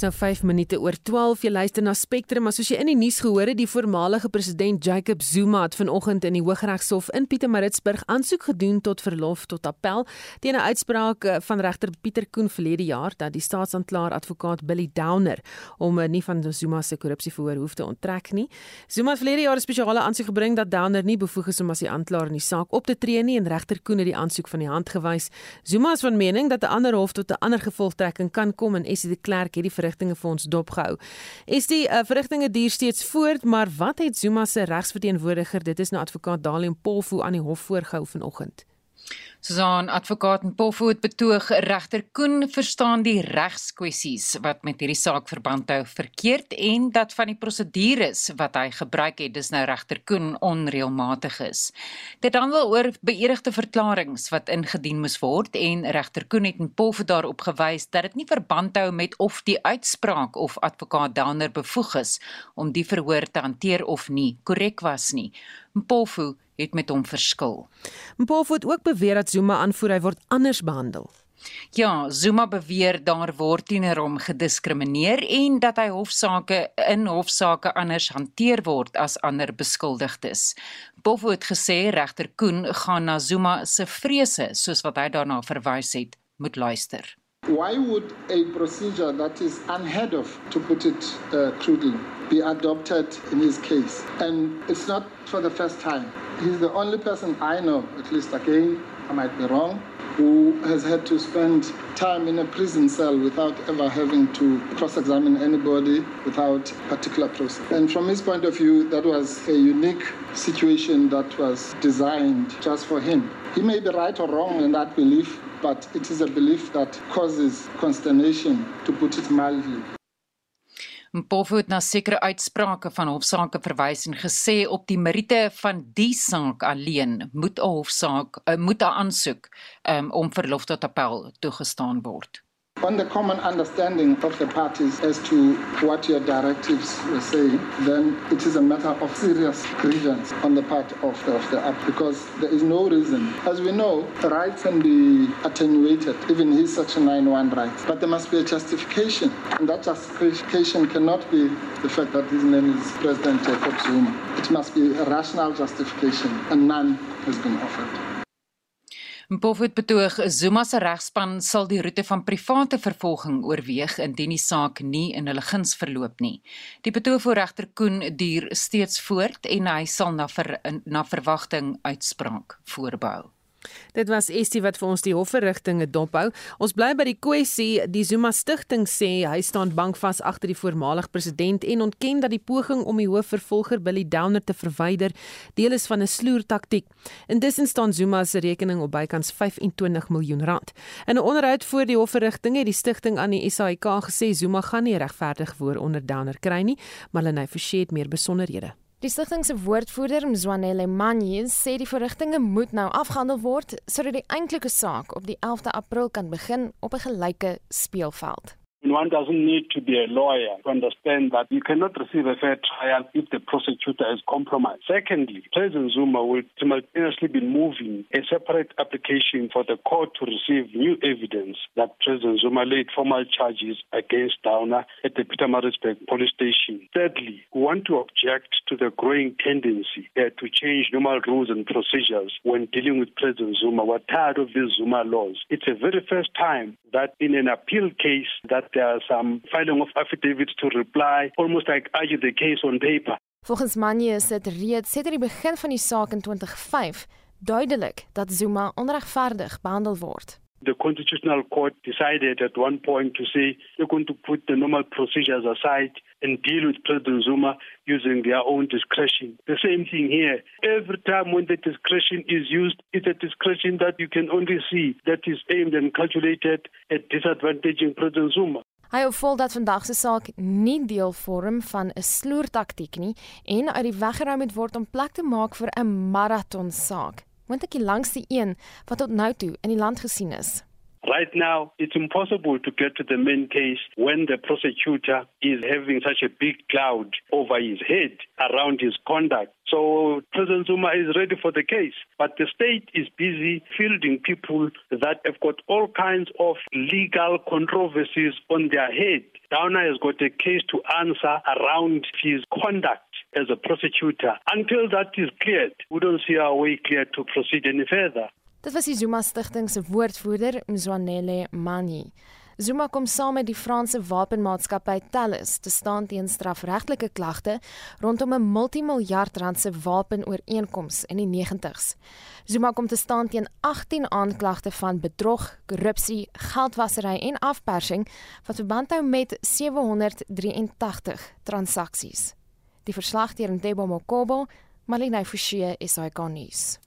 Nou 5 minute oor 12. Jy luister na Spectrum, maar soos jy in die nuus gehoor het, die voormalige president Jacob Zuma het vanoggend in die Hooggeregshof in Pietermaritzburg aansoek gedoen tot verlof tot appel teen 'n uitspraak eh, van regter Pieter Koen verlede jaar dat die staatsanklaer advokaat Billy Downer om eh, nie van Zuma se korrupsieverhoor hoef te onttrek nie. Zuma het verlede jaar 'n spesiale aansoek gebring dat Downer nie bevoeg is om as die aanklaer in die saak op te tree nie en regter Koen het die aansoek van die hand gewys. Zuma is van mening dat 'n ander hof tot 'n ander gevolgtrekking kan kom en Essie de Klerk het die verrigtinge vir ons dopgehou. Is die uh, verrigtinge duur steeds voort, maar wat het Zuma se regsverteenwoordiger, dit is nou advokaat Dalium Polfu aan die hof voorgehou vanoggend? Susan advokaat en Poffoot betoog regter Koen verstaan die regskwessies wat met hierdie saak verband hou verkeerd en dat van die prosedures wat hy gebruik het dis nou regter Koen onreëlmatig is. Dit handel oor beëdigde verklaringe wat ingedien moes word en regter Koen het en Poffoot daarop gewys dat dit nie verband hou met of die uitspraak of advokaat Downer bevoeg is om die verhoor te hanteer of nie korrek was nie. Mpofu het met hom verskil. Mpofu het ook beweer dat Zuma aanvoer hy word anders behandel. Ja, Zuma beweer daar word teenoor hom gediskrimineer en dat hy hofsaake in hofsaake anders hanteer word as ander beskuldigdes. Mpofu het gesê regter Koen gaan na Zuma se vrese soos wat hy daarna verwys het, moet luister. Why would a procedure that is unheard of, to put it uh, crudely, be adopted in his case? And it's not for the first time. He's the only person I know, at least again, I might be wrong, who has had to spend time in a prison cell without ever having to cross examine anybody without particular process. And from his point of view, that was a unique situation that was designed just for him. He may be right or wrong in that belief, but it is a belief that causes consternation, to put it mildly. Mpofu het na sekere uitsprake van hofsaake verwys en gesê op die meriete van die saak alleen moet 'n hofsaak uh, moet 'n aansoek um, om verlof tot appel toegestaan word. On the common understanding of the parties as to what your directives were saying, then it is a matter of serious grievance on the part of the, of the app because there is no reason. As we know, rights can be attenuated, even his Section 9.1 rights, but there must be a justification. And that justification cannot be the fact that his name is President Jacob Zuma. It must be a rational justification, and none has been offered. Mpofu het betoog Zuma se regspan sal die roete van private vervolging oorweeg indien die saak nie in hulle guns verloop nie. Die betoog voor regter Koen duur steeds voort en hy sal na ver, na verwagting uitspraak voorbehou. Dit was Estie wat vir ons die hofverrigtinge dophou. Ons bly by die kwessie. Die Zuma Stichting sê hy staan bankvas agter die voormalige president en ontken dat die poging om die hoofvervolger Billy Downer te verwyder deel is van 'n sloertaktiek. Intussen staan Zuma se rekening op bykans 25 miljoen rand. In 'n onderhoud voor die hofverrigting het die stigting aan die SAIK gesê Zuma gaan nie regverdig voor onder Downer kry nie, maar hulle het verseker meer besonderhede. Die stigting se woordvoerder, Mzwanele Manyi, sê die verrigtinge moet nou afgehandel word sodat die eintlike saak op die 11de April kan begin op 'n gelyke speelveld. One doesn't need to be a lawyer to understand that you cannot receive a fair trial if the prosecutor is compromised. Secondly, President Zuma will simultaneously be moving a separate application for the court to receive new evidence that President Zuma laid formal charges against Downer at the Peter Maritzburg police station. Thirdly, we want to object to the growing tendency uh, to change normal rules and procedures when dealing with President Zuma. We're tired of these Zuma laws. It's the very first time that in an appeal case that there are some filing of affidavits to reply, almost like argue the case on paper. Volgens Manje is dit reeds sedert die begin van die saak in 2005 duidelik dat Zuma onregverdig behandel word. The Constitutional Court decided at one point to say they're going to put the normal procedures aside and deal with President Zuma using their own discretion. The same thing here. Every time when the discretion is used, it's a discretion that you can only see that is aimed and calculated at disadvantaging President Zuma. Hy hou vol dat vandag se saak nie deel vorm van 'n sloertaktiek nie en uit die weg geruim moet word om plek te maak vir 'n marathon saak moontlik die langste een wat tot nou toe in die land gesien is. Right now, it's impossible to get to the main case when the prosecutor is having such a big cloud over his head around his conduct. So President Zuma is ready for the case, but the state is busy fielding people that have got all kinds of legal controversies on their head. Downer has got a case to answer around his conduct as a prosecutor. Until that is cleared, we don't see our way clear to proceed any further. Dit was die Zuma Stichting se woordvoerder, Mzwanele Mani. Zuma kom saam met die Franse wapenmaatskappy Thales te staan teen strafregtelike klagte rondom 'n multimiljard rand se wapenooreenkoms in die 90's. Zuma kom te staan teen 18 aanklagte van bedrog, korrupsie, geldwasery en afpersing wat verband hou met 783 transaksies. Die verslag deur Ntebo Mokobo, Malina Forsie, SAK nuus.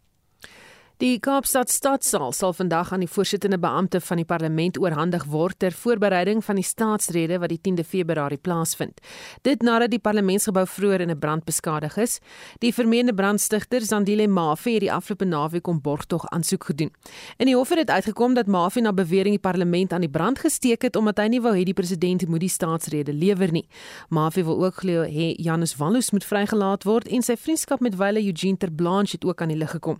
Die Kaapstad Stadsaal sal vandag aan die voorsittende beampte van die parlement oorhandig word ter voorbereiding van die staatsrede wat die 10de Februarie plaasvind. Dit nadat die parlementsgebou vroeër in 'n brand beskadig is. Die vermeende brandstigter Zandile Mafe het die afgelope naweek om borgtog aansoek gedoen. In die hof het dit uitgekom dat Mafe na bewering die parlement aan die brand gesteek het omdat hy nie wou hê die president moet die staatsrede lewer nie. Mafe wil ook glo hê Janus Wallus moet vrygelaat word en sy vriendskap met Wile Eugene Terblanche het ook aan die lig gekom.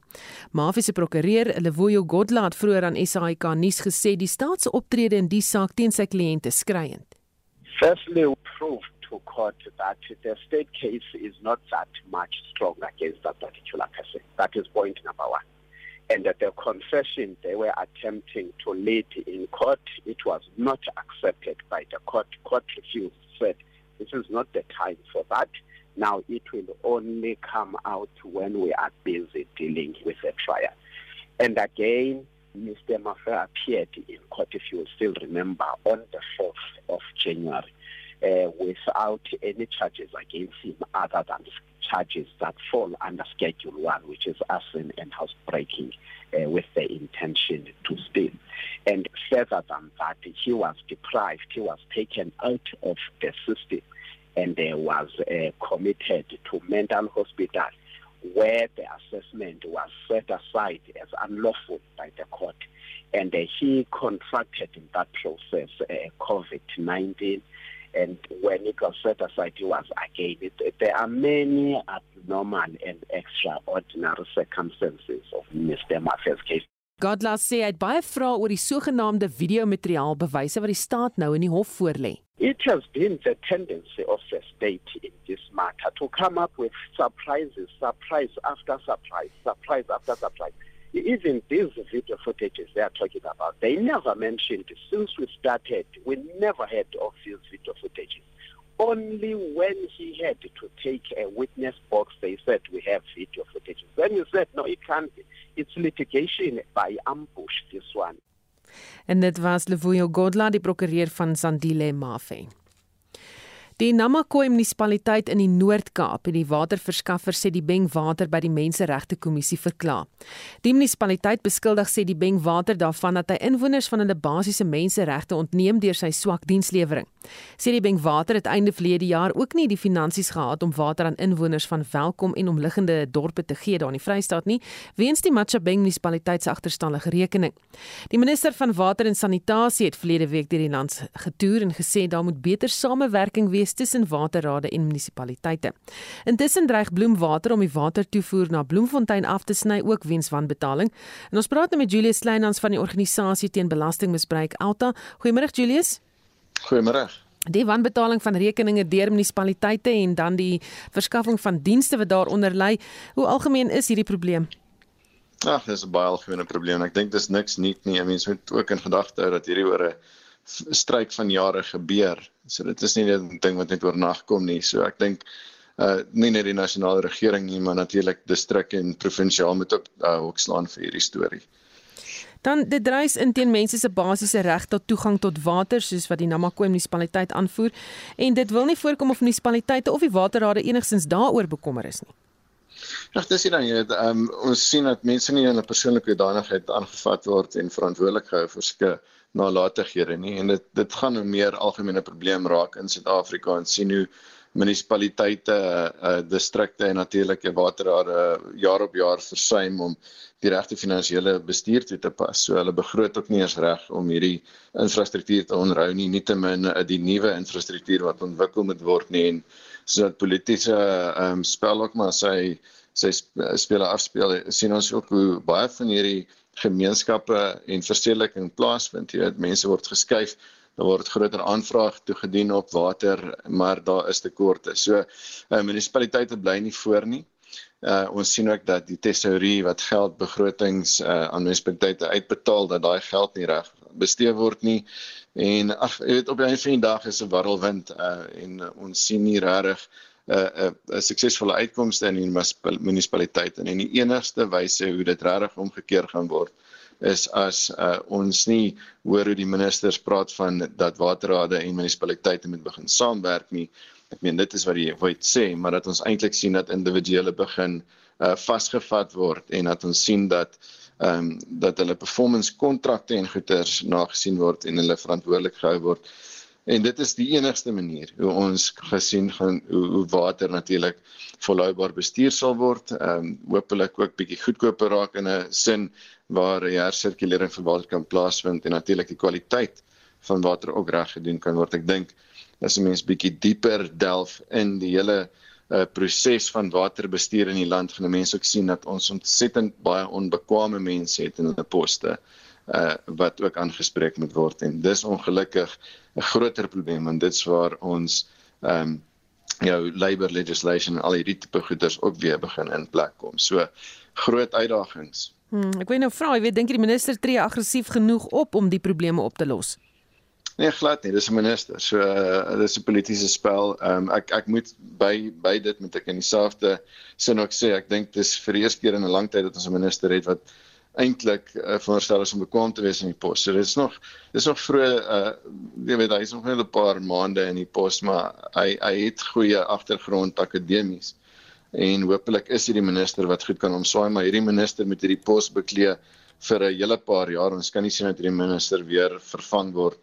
Mafe prokureur Lewoyo Godla het vroeër aan SAK nuus gesê die staat se optrede in die saak teen sy kliënte skreiend. Firstly, we proved to court that the state case is not that much strong against that particular person. That is point number one. And that the confession they were attempting to lead in court, it was not accepted by the court. Court refused, said this is not the time for that. Now it will only come out when we are busy dealing with a trial. And again, Mr. Mafe appeared in court, if you still remember, on the 4th of January uh, without any charges against him other than charges that fall under Schedule 1, which is arson and housebreaking uh, with the intention to steal. And further than that, he was deprived, he was taken out of the system and was uh, committed to mental hospital where the assessment was set aside as unlawful by the court. And uh, he contracted in that process uh, COVID-19 and when it was set aside, he was again. It, there are many abnormal and extraordinary circumstances of Mr. Mafe's case. Godlas sê hy het baie vrae oor die sogenaamde videomateriaal bewyse wat die staat nou in die hof voorlê. It has been the tendency of the state in this matter to come up with surprises, surprise after surprise, surprise after surprise. Even these video footages they are talking about, they never mentioned since we started, we never heard of these video footages. Only when he had to take a witness box, they said we have video footages. Then he said, no, it can't be. It's litigation by ambush, this one. En dit was Levuyo Godla, die prokureur van Sandile Mafe. Die Namakwa munisipaliteit in die Noord-Kaap het die waterverskaffer sê die Beng Water by die Menseregte Kommissie verklaar. Die munisipaliteit beskuldig sê die Beng Water daarvan dat hy inwoners van hulle basiese menseregte ontneem deur sy swak dienslewering. Sê die Beng Water het einde verlede jaar ook nie die finansies gehad om water aan inwoners van Welkom en omliggende dorpe te gee daar in die Vrystaat nie, weens die Matchabeng munisipaliteit se agterstallige rekening. Die minister van water en sanitasie het verlede week deur die land getoer en gesê daar moet beter samewerking wees wees tussen waterrade en munisipaliteite. Intussen dreig Bloemwater om die watertoevoer na Bloemfontein af te sny ook weens wanbetaling. En ons praat nou met Julius Kleinhans van die organisasie teen belastingmisbruik Alta. Goeiemôre Julius. Goeiemôre. Die wanbetaling van rekeninge deur munisipaliteite en dan die verskaffing van dienste wat daaronder lê, hoe algemeen is hierdie probleem? Ag, dis 'n baie algemene probleem. Ek dink dis niks nuut nie. Mense moet ook in gedagte hou dat hierdie oor 'n stryk van jare gebeur. So dit is nie net 'n ding wat net oornag kom nie. So ek dink uh nie net die nasionale regering nie, maar natuurlik distrik en provinsiaal moet ook uh, ook slaan vir hierdie storie. Dan dit dreis in teen mense se basiese reg tot toegang tot water soos wat die Namakwa munisipaliteit aanvoer en dit wil nie voorkom of munisipaliteite of die waterrade enigstens daaroor bekommer is nie. Ja, dis dan jy um, ons sien dat mense nie in 'n persoonlike danigheid aangevat word en verantwoordelik gehou vir sulke nalatighede nie en dit dit gaan 'n meer algemene probleem raak in Suid-Afrika en sien hoe munisipaliteite, uh, distrikte en natuurlik die waterrade jaar op jaar versuim om die regte finansiële bestuur toe te pas. So hulle begroot ook nie eens reg om hierdie infrastruktuur te onderhou nie, nietemin uh, die nuwe infrastruktuur wat ontwikkel moet word nie en sodat politieke um, spel ook maar sy sy spele afspeel sien ons ook hoe baie van hierdie gemeenskappe en verstedeliking plaasvind. Jy weet mense word geskuif daar word groter aanvraag toegedien op water, maar daar is tekorte. So uh, munisipaliteite bly nie voor nie. Uh, ons sien ook dat die tesourie wat geld begrotings uh, aan munisipaliteite uitbetaal dat daai geld nie reg bestee word nie. En ag jy weet op 'n van die dag is 'n warrelwind uh, en uh, ons sien nie regtig 'n uh, 'n uh, suksesvolle uitkomste in die munisipaliteite en die enigste wyse hoe dit regtig omgekeer gaan word is as uh, ons nie hoor hoe die ministers praat van dat waterrade en munisipaliteite moet begin saamwerk nie. Ek meen dit is wat die wet sê, maar dat ons eintlik sien dat individuele begin uh, vasgevat word en dat ons sien dat ehm um, dat hulle performance kontrakte en goederes nagesien word en hulle verantwoordelik gehou word. En dit is die enigste manier hoe ons gesien gaan hoe, water natuurlik volhoubaar bestuur sal word. Ehm um, hopelik ook bietjie goedkoper raak in 'n sin waar hersirkulering van water kan plaasvind en natuurlik die kwaliteit van water ook reg gedoen kan word. Ek dink as 'n mens bietjie dieper delf in die hele uh, proses van waterbestuur in die land, gaan mense ook sien dat ons ontsettend baie onbekwame mense het in hulle poste uh wat ook aangespreek moet word en dis ongelukkig 'n groter probleem want dit's waar ons ehm um, jou labor legislation al hierdie tipe goeders ook weer begin in plek kom. So groot uitdagings. Hmm, ek weet nou vra, jy weet dink die minister tree aggressief genoeg op om die probleme op te los? Nee, glad nie. Dis 'n minister. So uh, dis 'n politieke spel. Ehm um, ek ek moet by by dit met ek in dieselfde sin ook sê, ek dink dis vir die eerste keer in 'n lang tyd dat ons 'n minister het wat eintlik uh, veronderstel is om bekwam te wees in die pos. So dis nog dis nog vroeg uh jy weet hy's nog net 'n paar maande in die pos, maar hy hy het goeie agtergrond akademies en hopelik is hierdie minister wat goed kan omswaai maar hierdie minister met hierdie pos beklee vir 'n hele paar jaar. Ons kan nie sien dat hierdie minister weer vervang word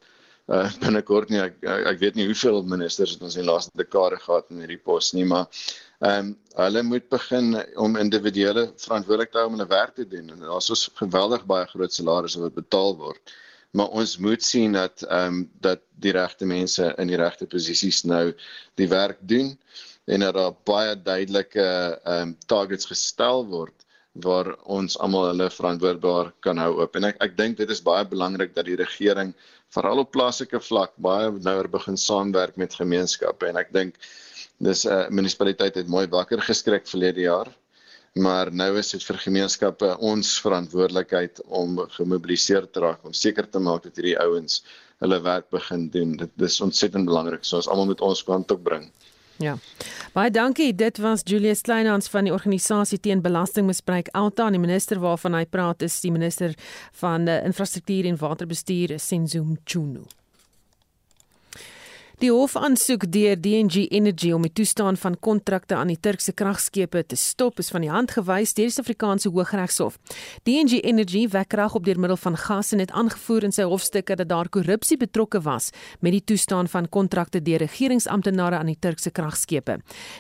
uh binnekort nie. Ek ek weet nie hoeveel ministers het ons in die laaste dekade gehad in hierdie pos nie maar ehm um, hulle moet begin om individuele verantwoordelik te hou om hulle werk te doen. En daar's so geweldig baie groot salarisse wat betaal word. Maar ons moet sien dat ehm um, dat die regte mense in die regte posisies nou die werk doen en dat daar baie duidelike ehm um, targets gestel word waar ons almal hulle verantwoordbaar kan hou op. En ek ek dink dit is baie belangrik dat die regering veral op plaaslike vlak baie nouer begin saamwerk met gemeenskappe. En ek dink dis 'n uh, munisipaliteit het mooi wakker geskrik verlede jaar. Maar nou is dit vir gemeenskappe ons verantwoordelikheid om gemobiliseer te raak om seker te maak dat hierdie ouens hulle werk begin doen. Dit dis ontsettend belangrik. So ons almal moet ons kant op bring. Ja. Baie dankie. Dit was Julius Kleinhans van die organisasie teen belastingmisbruik Alta en die minister waarvan hy praat is die minister van uh, infrastruktuur en waterbestuur Senzum Chunu. Die hof aansoek deur DNG Energy om die toestaan van kontrakte aan die Turkse kragskepe te stop is van die hand gewys deur die Suid-Afrikaanse Hooggeregshof. DNG Energy wek krag op deur middel van gas en het aangevoer in sy hofstukke dat daar korrupsie betrokke was met die toestaan van kontrakte deur regeringsamptenare aan die Turkse kragskepe.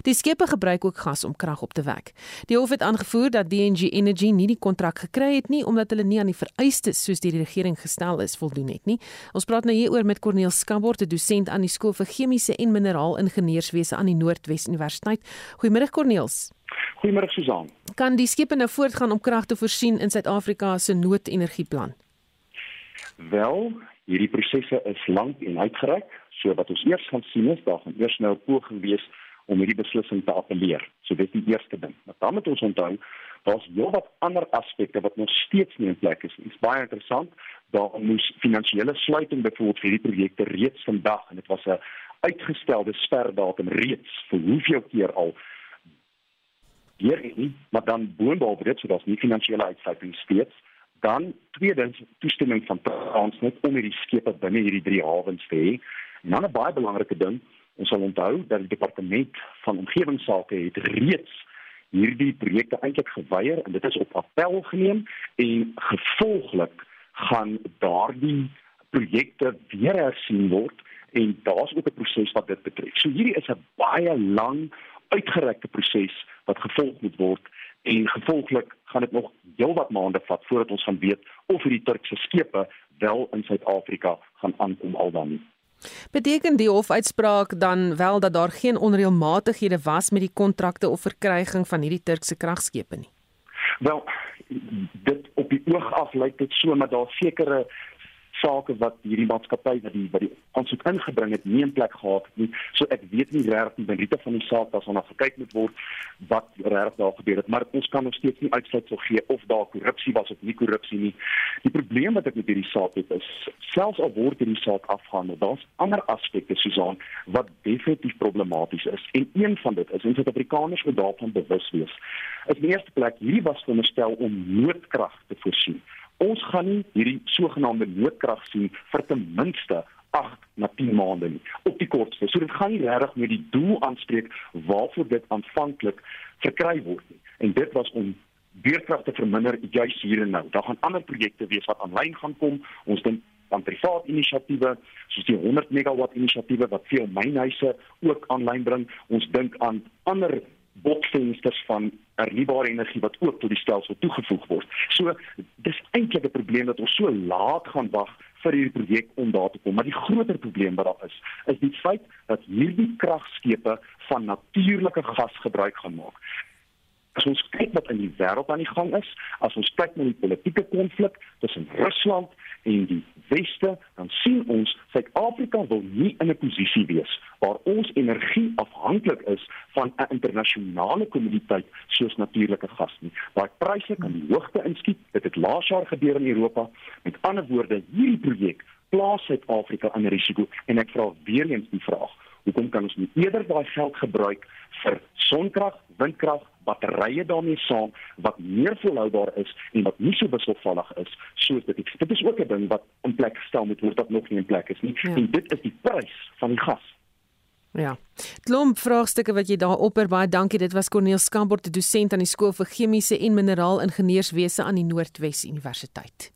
Die skepe gebruik ook gas om krag op te wek. Die hof het aangevoer dat DNG Energy nie die kontrak gekry het nie omdat hulle nie aan die vereistes soos deur die regering gestel is voldoen het nie. Ons praat nou hieroor met Corneel Skabort, 'n dosent aan die skool skool vir chemiese en mineraalingenieurswese aan die Noordwes Universiteit. Goeiemôre Corneels. Goeiemôre Susan. Kan die skepe nou voortgaan om krag te voorsien in Suid-Afrika se noodenergieplan? Wel, hierdie prosesse is lank en uitgereik, so wat ons eers gaan sien is daar gaan eers nou 'n poging wees om hierdie beslissing te appeleer. So dit is die eerste ding. Maar dan moet ons onthou daar's heelwat ander aspekte wat nog steeds nie in plek is. Dit is baie interessant. Daar moes finansiële sluiting byvoorbeeld vir hierdie projekte reeds vandag en dit was 'n uitgestelde sperdatum reeds vir hoeveel keer al hier nie, maar dan boonop dit so daar's nie finansiële uitsluiting steeds dan tweedens toestemming van Transnet om hierdie skepe binne hierdie drie hawens te hê. En dan 'n baie belangrike ding, ons sal onthou dat die departement van omgewingsake het reeds hierdie projekte eintlik geweier en dit is op appel geneem en gevolglik gaan daardie projekte weer hersien word en daar's ook 'n proses wat dit betref. So hierdie is 'n baie lang uitgerekte proses wat gevolg moet word en gevolglik gaan dit nog heelwat maande vat voordat ons gaan weet of hierdie Turkse skepe wel in Suid-Afrika gaan aankom al dan nie. Beteken die hofuitspraak dan wel dat daar geen onreëlmatighede was met die kontrakte of verkryging van hierdie Turkse kragskepe nie? Wel, dit op die oog af lyk dit so maar daar sekere sake wat hierdie maatskappy wat die wat die aansoek ingebring het nie in plek gehad het nie. So ek weet nie regtig nie by Rita van die saak dat ons gekyk moet word wat regtig daar gebeur het, maar ons kan nog steeds nie uitsluitsel gee of daar korrupsie was of nie korrupsie nie. Die probleem wat ek met hierdie saak het is selfs al word hierdie saak afgehandel, daar's ander aspekte Susan wat definitief problematies is en een van dit is en Suid-Afrikaners moet daarvan bewus wees. In die eerste plek, hierdie was veronderstel om noodkrag te voorsien ons gaan nie hierdie sogenaamde noodkrag sien vir ten minste 8 na 10 maande nie op die kortste. So dit gaan nie regtig met die doel aanspreek waarvoor dit aanvanklik verkry word nie. En dit was om beerkrag te verminder juis hier en nou. Daar gaan ander projekte wees wat aanlyn gaan kom. Ons dink aan privaat inisiatiewe soos die 100 megawatt inisiatiewe wat veel mynhuise ook aanlyn bring. Ons dink aan ander botvensters van hernubare energie wat ook tot die stelsel toegevoeg word. So dis eintlik 'n probleem dat ons so laat gaan wag vir hierdie projek om daar te kom. Maar die groter probleem wat daar is, is die feit dat hierdie kragskepe van natuurlike gas gebruik gaan maak. As ons kyk wat in die wêreld aan die gang is, as ons kyk na die politieke konflik tussen Rusland en die weste, dan sien ons Suid-Afrika wil nie in 'n posisie wees waar ons energie afhanklik is van 'n internasionale kommoditeit soos natuurlike gas nie. Daai pryse kan die hoogte inskiet. Dit het laas jaar gebeur in Europa. Met ander woorde, hierdie projek plaas Suid-Afrika in risiko en ek vra weer eens die vraag: Hoekom kan ons nie eerder daai geld gebruik vir sonkrag, windkrag, batterye daarmee saam wat meer volhoubaar is en wat nie so wisselvallig is soos dit is. Dit is ook 'n ding wat in plek gestel moet word wat nog nie in plek is nie. Ja. En dit is die prys van die gas. Ja. Klomp vraagstukke wat jy daar opper baie dankie. Dit was Corneel Skambort, 'n dosent aan die skool vir chemiese en mineraal ingenieurswese aan die Noordwes Universiteit.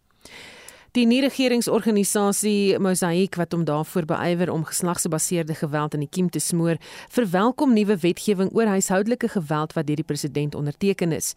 Die nie-regeringsorganisasie Mosaic wat hom daarvoor beywer om geslagsgebaseerde geweld in die kiem te smoor, verwelkom nuwe wetgewing oor huishoudelike geweld wat deur die president onderteken is.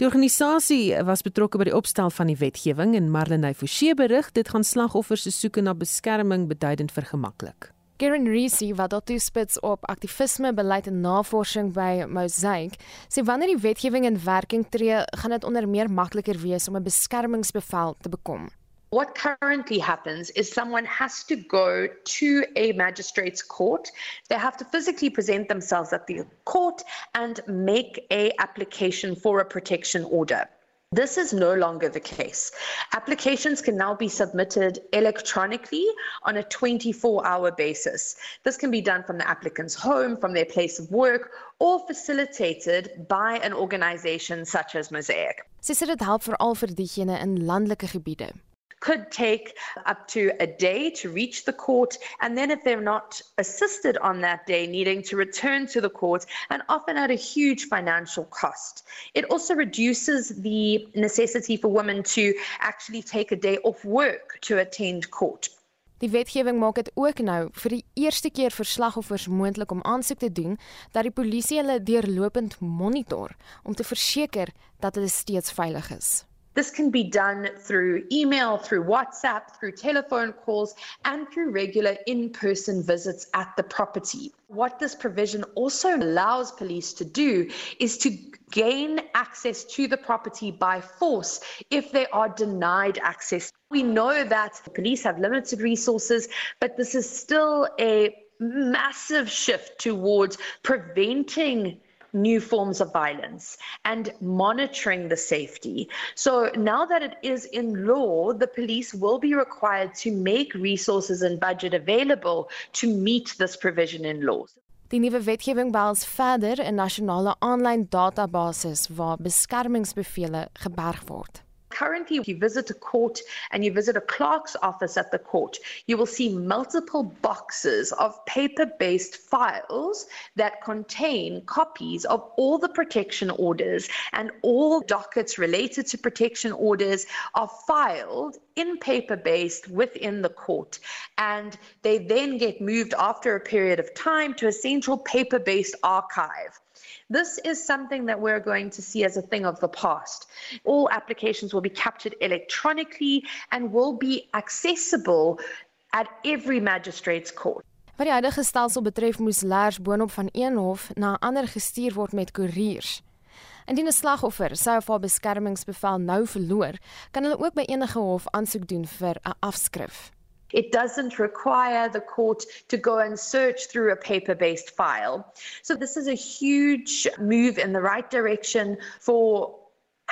Die organisasie was betrokke by die opstel van die wetgewing en Marlenae Forsie berig dit gaan slagoffers se soeke na beskerming beduidend vergemaklik. Karen Reese wat tot spits op aktivisme beleid en navorsing by Mosaic sê wanneer die wetgewing in werking tree, gaan dit onder meer makliker wees om 'n beskermingsbevel te bekom. What currently happens is someone has to go to a magistrate's court. They have to physically present themselves at the court and make a application for a protection order. This is no longer the case. Applications can now be submitted electronically on a 24 hour basis. This can be done from the applicant's home, from their place of work, or facilitated by an organization such as Mosaic. Sy sê dit help veral vir diegene in landelike gebiede. Could take up to a day to reach the court. And then, if they're not assisted on that day, needing to return to the court and often at a huge financial cost. It also reduces the necessity for women to actually take a day off work to attend court. Die wetgewing maak dit ook nou vir die eerste keer vir slagoffers moontlik om aansoek te doen dat die polisie hulle deurlopend monitor om te verseker dat hulle steeds veilig is. This can be done through email, through WhatsApp, through telephone calls, and through regular in person visits at the property. What this provision also allows police to do is to gain access to the property by force if they are denied access. We know that police have limited resources, but this is still a massive shift towards preventing new forms of violence and monitoring the safety. So now that it is in law, the police will be required to make resources and budget available to meet this provision in law. Die nuwe wetgewing behels verder 'n nasionale aanlyn database waar beskermingsbevele geberg word. Currently, if you visit a court and you visit a clerk's office at the court, you will see multiple boxes of paper based files that contain copies of all the protection orders and all dockets related to protection orders are filed in paper based within the court. And they then get moved after a period of time to a central paper based archive. This is something that we're going to see as a thing of the past. All applications will be captured electronically and will be accessible at every magistrate's court. Wat die huidige stelsel betref, moes leers boonop van een hof na 'n ander gestuur word met koeriers. Indien 'n slagoffer sy of haar beskermingsbevel nou verloor, kan hulle ook by enige hof aansoek doen vir 'n afskrif. It doesn't require the court to go and search through a paper based file. So, this is a huge move in the right direction for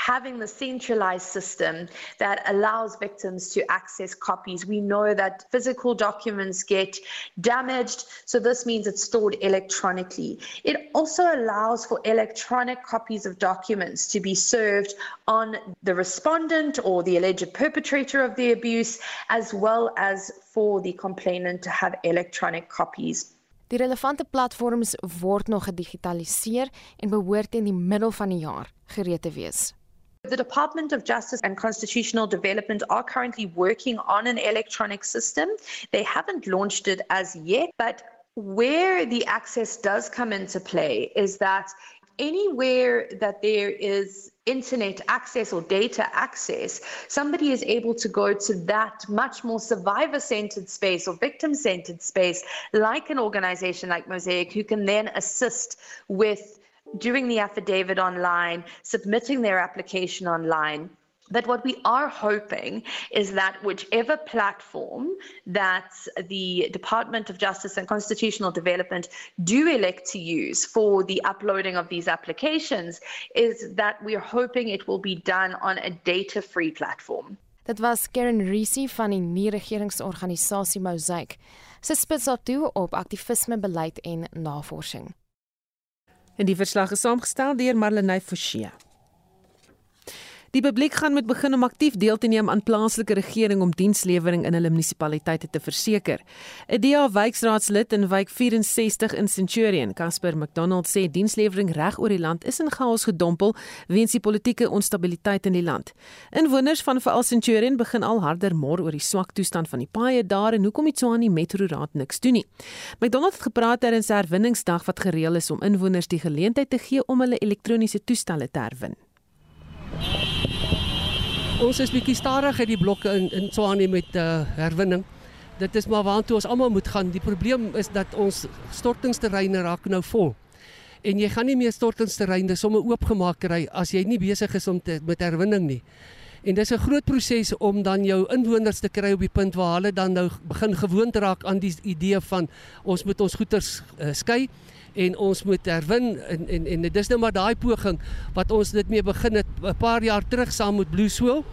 having the centralized system that allows victims to access copies. We know that physical documents get damaged, so this means it's stored electronically. It also allows for electronic copies of documents to be served on the respondent or the alleged perpetrator of the abuse, as well as for the complainant to have electronic copies. Die relevante platforms word nog gedigitaliseer en behoort in die middel van die jaar gereed te wees. The Department of Justice and Constitutional Development are currently working on an electronic system. They haven't launched it as yet, but where the access does come into play is that anywhere that there is internet access or data access, somebody is able to go to that much more survivor centered space or victim centered space, like an organization like Mosaic, who can then assist with doing the affidavit online, submitting their application online. But what we are hoping is that whichever platform that the Department of Justice and Constitutional Development do elect to use for the uploading of these applications is that we're hoping it will be done on a data-free platform. Dit was Karen Reesy van die nie-regeringsorganisasie Mosaic. Sy spits haar toe op aktivisme, beleid en navorsing. En die verslag is saamgestel deur Marlenae Forsie. Die publiek gaan met begin om aktief deel te neem aan plaaslike regering om dienslewering in hulle munisipaliteite te verseker. 'n DA wykraadslid in wijk 64 in Centurion, Casper McDonald sê dienslewering reg oor die land is in chaos gedompel weens die politieke onstabiliteit in die land. Inwoners van veral Centurion begin al harder mor oor die swak toestand van die paaie daar en hoekom die Tshwane Metro Raad niks doen nie. McDonald het gepraat ter 'n herwinningsdag wat gereël is om inwoners die geleentheid te gee om hulle elektroniese toestelle te herwin. Ons is bietjie stadig uit die blokke in in Tswane met uh, herwinning. Dit is maar waartoe ons almal moet gaan. Die probleem is dat ons stortingsterreine raak nou vol. En jy gaan nie meer stortingsterreine sommer oopgemaak kry as jy nie besig is om te, met herwinning nie. En dis 'n groot proses om dan jou inwoners te kry op die punt waar hulle dan nou begin gewoond raak aan die idee van ons moet ons goederes uh, skei en ons moet herwin en en en dit is nou maar daai poging wat ons dit mee begin het 'n paar jaar terug saam met Blue Soul.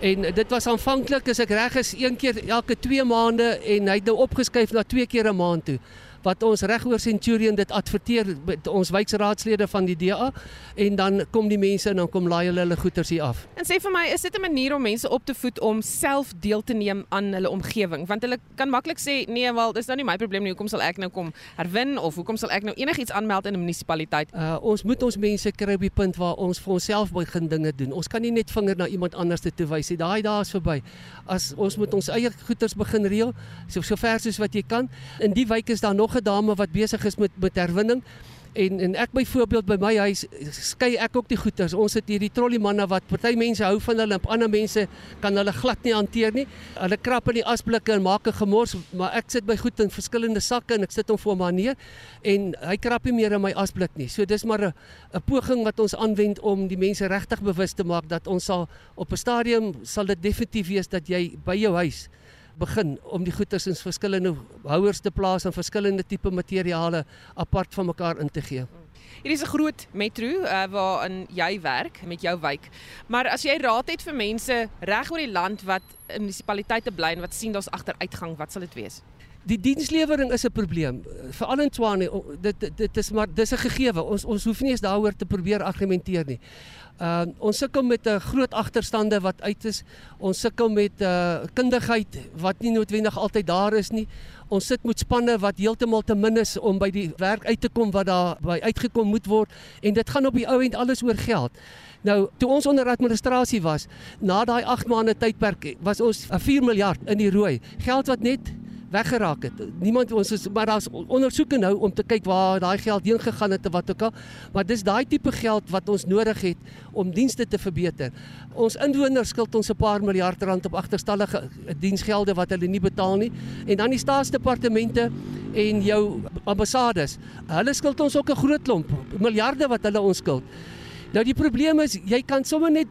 En dit was aanvanklik as ek reg is een keer elke 2 maande en hy het nou opgeskuif na 2 keer 'n maand toe wat ons reg oor Centurion dit adverteer met ons wijkraadslede van die DA en dan kom die mense en dan kom laai hulle hulle goederes hier af. En sê vir my, is dit 'n manier om mense op te voed om self deel te neem aan hulle omgewing? Want hulle kan maklik sê, nee, wel, dis nou nie my probleem nie. Hoekom sal ek nou kom herwin of hoekom sal ek nou enigiets aanmeld in 'n munisipaliteit? Uh ons moet ons mense kry op die punt waar ons vir onsself begin dinge doen. Ons kan nie net vinger na iemand anders te wys nie. Daai dae is verby. As ons moet ons eie goederes begin reël, so so ver soos wat jy kan. In die wijk is daar nog nog 'n dame wat besig is met met herwinning. En en ek byvoorbeeld by my huis skei ek ook die goeders. Ons het hierdie trolley manne wat party mense hou van hulle ander mense kan hulle glad nie hanteer nie. Hulle krap in die asblikke en maak 'n gemors, maar ek sit my goed in verskillende sakke en ek sit hom voor my neer en hy krap nie meer in my asblik nie. So dis maar 'n 'n poging wat ons aanwend om die mense regtig bewus te maak dat ons sal op 'n stadium sal dit definitief wees dat jy by jou huis begin om die goederes in verskillende houers te plaas en verskillende tipe materiale apart van mekaar in te gee. Hier is 'n groot metro uh, waarin jy werk met jou wijk. Maar as jy raad het vir mense reg oor die land wat in munisipaliteite bly en wat sien daar's agteruitgang, wat sal dit wees? Die dienslewering is 'n probleem. Veral in Tshwane, dit, dit is maar dis 'n gegewe. Ons ons hoef nie eens daaroor te probeer argumenteer nie. Uh ons sukkel met 'n groot agterstande wat uit is. Ons sukkel met 'n uh, kundigheid wat nie noodwendig altyd daar is nie. Ons sit met spanne wat heeltemal te min is om by die werk uit te kom wat daar by uitgekom moet word en dit gaan op die ou end alles oor geld. Nou, toe ons onder administrasie was, na daai 8 maande tydperk was ons 4 miljard in die rooi. Geld wat net weggeraak het. Niemand ons is maar daar's ondersoeke nou om te kyk waar daai geld heen gegaan het of wat ook al. Maar dis daai tipe geld wat ons nodig het om dienste te verbeter. Ons inwoners skuld ons 'n paar miljard rand op agterstallige diensgelde wat hulle nie betaal nie. En dan die staatsdepartemente en jou ambassades. Hulle skuld ons ook 'n groot klomp, miljarde wat hulle ons skuld. Nou die probleem is jy kan sommer net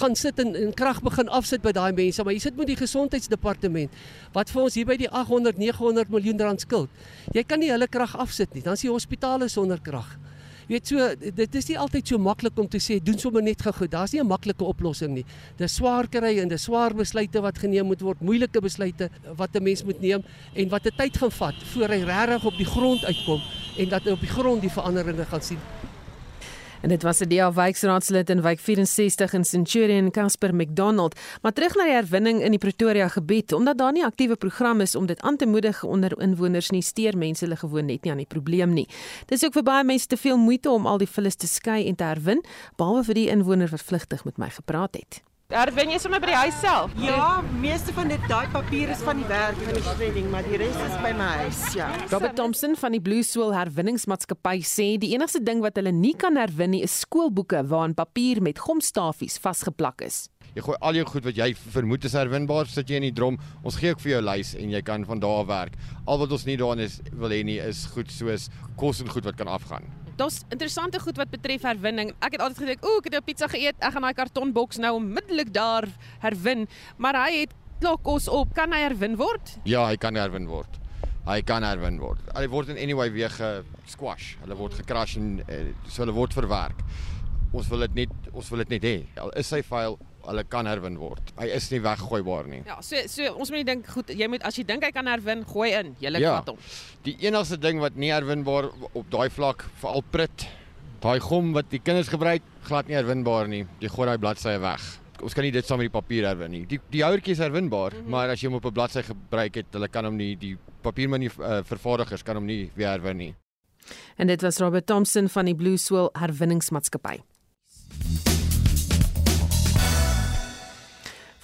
gaan sit en, en krag begin afsit by daai mense, maar jy sit met die gesondheidsdepartement wat vir ons hier by die 800 900 miljoen rand skuld. Jy kan nie hulle krag afsit nie. Dan is die hospitale sonder krag. Jy weet so dit is nie altyd so maklik om te sê doen sommer net gou. Daar's nie 'n maklike oplossing nie. Dis swaar kry en dis swaar besluite wat geneem moet word, moeilike besluite wat 'n mens moet neem en wat 'n tyd gaan vat voor hy regtig op die grond uitkom en dat hy op die grond die veranderinge gaan sien. En dit was 'n DA wijkraadslid in wijk 64 in Centurion Casper McDonald, maar terug na die herwinning in die Pretoria gebied, omdat daar nie aktiewe program is om dit aan te moedig onder inwoners nie, steur mense hulle gewoon net nie aan die probleem nie. Dis ook vir baie mense te veel moeite om al die vullis te skei en te herwin, behalwe vir die inwoner wat vlugtig met my gepraat het. Herwen jy sommer by die huis self? Ja, meeste van dit daai papier is van die werk van die shredding, maar die res is by my huis, ja. Robert Thompson van die Blue Soul Herwinningsmaatskappy sê die enigste ding wat hulle nie kan herwin nie is skoolboeke waarin papier met gomstafies vasgeplak is. Jy gooi al jou goed wat jy vermoed is herwinbaar, sit jy in die drom. Ons gee ook vir jou lys en jy kan van daar af werk. Al wat ons nie daarin is wil hê nie is goed soos kos en goed wat kan afgaan. Daar's interessante goed wat betref herwinning. Ek het altyd gedink, "O, ek het 'n pizza geëet, ek gaan daai kartonboks nou onmiddellik daar herwin." Maar hy het klokkos op. Kan hy herwin word? Ja, hy kan herwin word. Hy kan herwin word. Hulle word in anyway weer gesquash. Hulle word gecrash en uh, so hulle word verwerk. Ons wil dit net ons wil dit net hê. Al is sy file hulle kan herwin word. Hy is nie weggooibaar nie. Ja, so so ons moet nie dink goed, jy moet as jy dink hy kan herwin, gooi in. Jy lê ja, vat hom. Die enigste ding wat nie herwinbaar op daai vlak veral prit, daai gom wat die kinders gebruik, glad nie herwinbaar nie. Jy gooi daai bladsye weg. Ons kan nie dit saam met die papier herwin nie. Die die houertjie is herwinbaar, mm -hmm. maar as jy hom op 'n bladsy gebruik het, hulle kan hom nie die papiermanie uh, vervaardigers kan hom nie weer herwin nie. En dit was Robert Thompson van die Blue Swirl Herwinningsmaatskappy.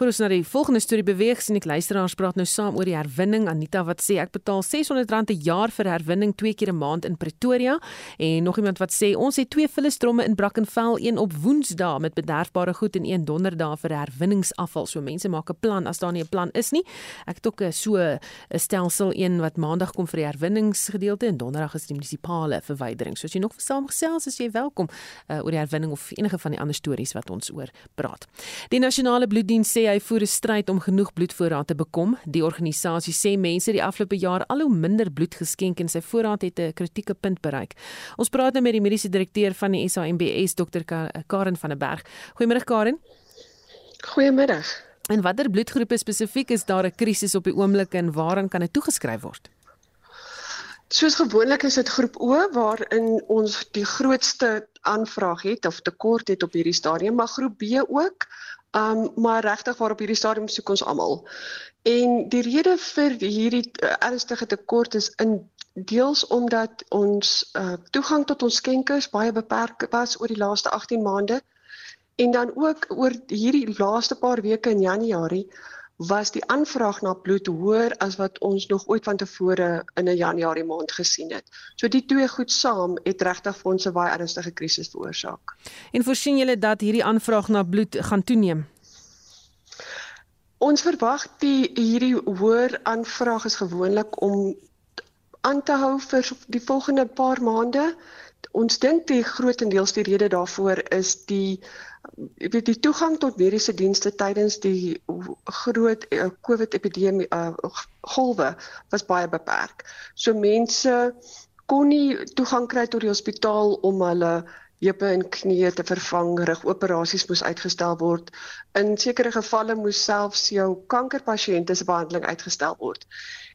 Voor ons na die volgende storie beweeg, sien ek luisteraars praat nou saam oor die herwinning. Anita wat sê ek betaal R600 'n jaar vir herwinning twee keer 'n maand in Pretoria en nog iemand wat sê ons het twee vullistromme in Brackenfell, een op Woensdae met bederfbare goed en een Donderdae vir herwinningsafval. So mense maak 'n plan as daar nie 'n plan is nie. Ek het ook so 'n stelsel een wat Maandag kom vir die herwinningsgedeelte en Donderdag is die munisipale verwydering. So as jy nog saamgesels, is jy welkom uh, oor die herwinning of enige van die ander stories wat ons oor praat. Die nasionale bloeddiens sê hy voer 'n stryd om genoeg bloedvoorraad te bekom. Die organisasie sê mense die afgelope jaar al hoe minder bloed geskenk en sy voorraad het 'n kritieke punt bereik. Ons praat nou met die mediese direkteur van die SAMBS, Dr. Karen van der Berg. Goeiemôre Karen. Goeiemôre. En watter bloedgroepe spesifiek is daar 'n krisis op die oomblik en waaraan kan dit toegeskryf word? Soos gewoonlik is dit groep O waarin ons die grootste aanvraag het of tekort het op hierdie stadium, maar groep B ook. Um maar regtig waar op hierdie stadium soek ons almal. En die rede vir hierdie uh, ernstige tekort is in deels omdat ons uh, toegang tot ons skenkers baie beperk was oor die laaste 18 maande en dan ook oor hierdie laaste paar weke in Januarie was die aanvraag na bloed hoër as wat ons nog ooit van tevore in 'n Januarie maand gesien het. So die twee goed saam het regtig vir ons 'n baie ernstige krisis veroorsaak. En voorsien julle dat hierdie aanvraag na bloed gaan toeneem? Ons verwag die hierdie hoër aanvraag is gewoonlik om aan te hou vir die volgende paar maande. Ons dink die grootendeels die rede daarvoor is die weet die toegang tot mediese dienste tydens die groot uh, COVID epidemie uh, golwe was baie beperk. So mense kon nie toegang kry tot die hospitaal om hulle heupe en knieë te vervang, rigoperasies moes uitgestel word. In sekere gevalle moes selfs jou kankerpasiënte se behandeling uitgestel word.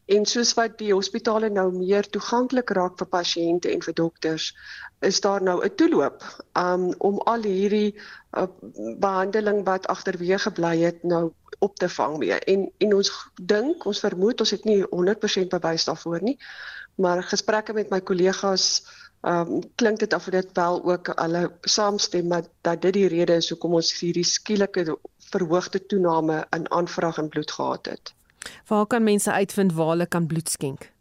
En soos wat die hospitale nou meer toeganklik raak vir pasiënte en vir dokters, is daar nou 'n toeloop um, om al hierdie uh, behandeling wat agterweë gebly het nou op te vang mee. En en ons dink, ons vermoed, ons het nie 100% bewys daarvoor nie, maar gesprekke met my kollegas ehm um, klink dit of dit wel ook hulle saamstem dat, dat dit die rede is hoekom ons hierdie skielike verhoogde toename in aanvraag en bloed gehad het. Waar kan mense uitvind waar hulle kan bloed skenk?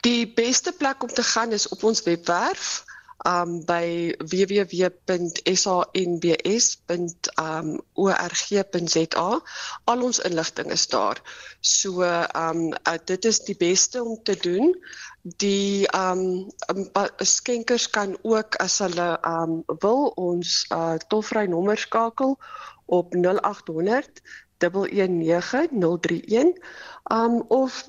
Die beste plek om te gaan is op ons webwerf um by www.sanbs.org.za. Al ons inligting is daar. So um uh, dit is die beste om te doen. Die um, um skenkers kan ook as hulle um wil ons uh tolvrye nommer skakel op 0800 119031 um of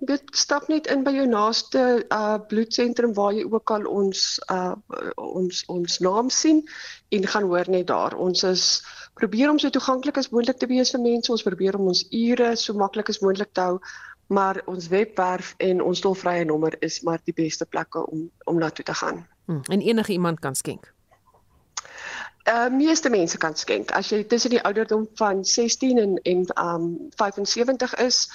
dit stap net in by jou naaste uh bloedsentrum waar jy ook al ons uh ons ons naam sien en gaan hoor net daar. Ons is probeer om so toeganklik as moontlik te wees vir mense. Ons probeer om ons ure so maklik as moontlik te hou maar ons webwerf en ons tolvrye nommer is maar die beste plekke om om na toe te gaan. Hmm, en enige iemand kan skenk uh, meeste mense kan skenk. As jy tussen die ouderdom van 16 en en um 75 is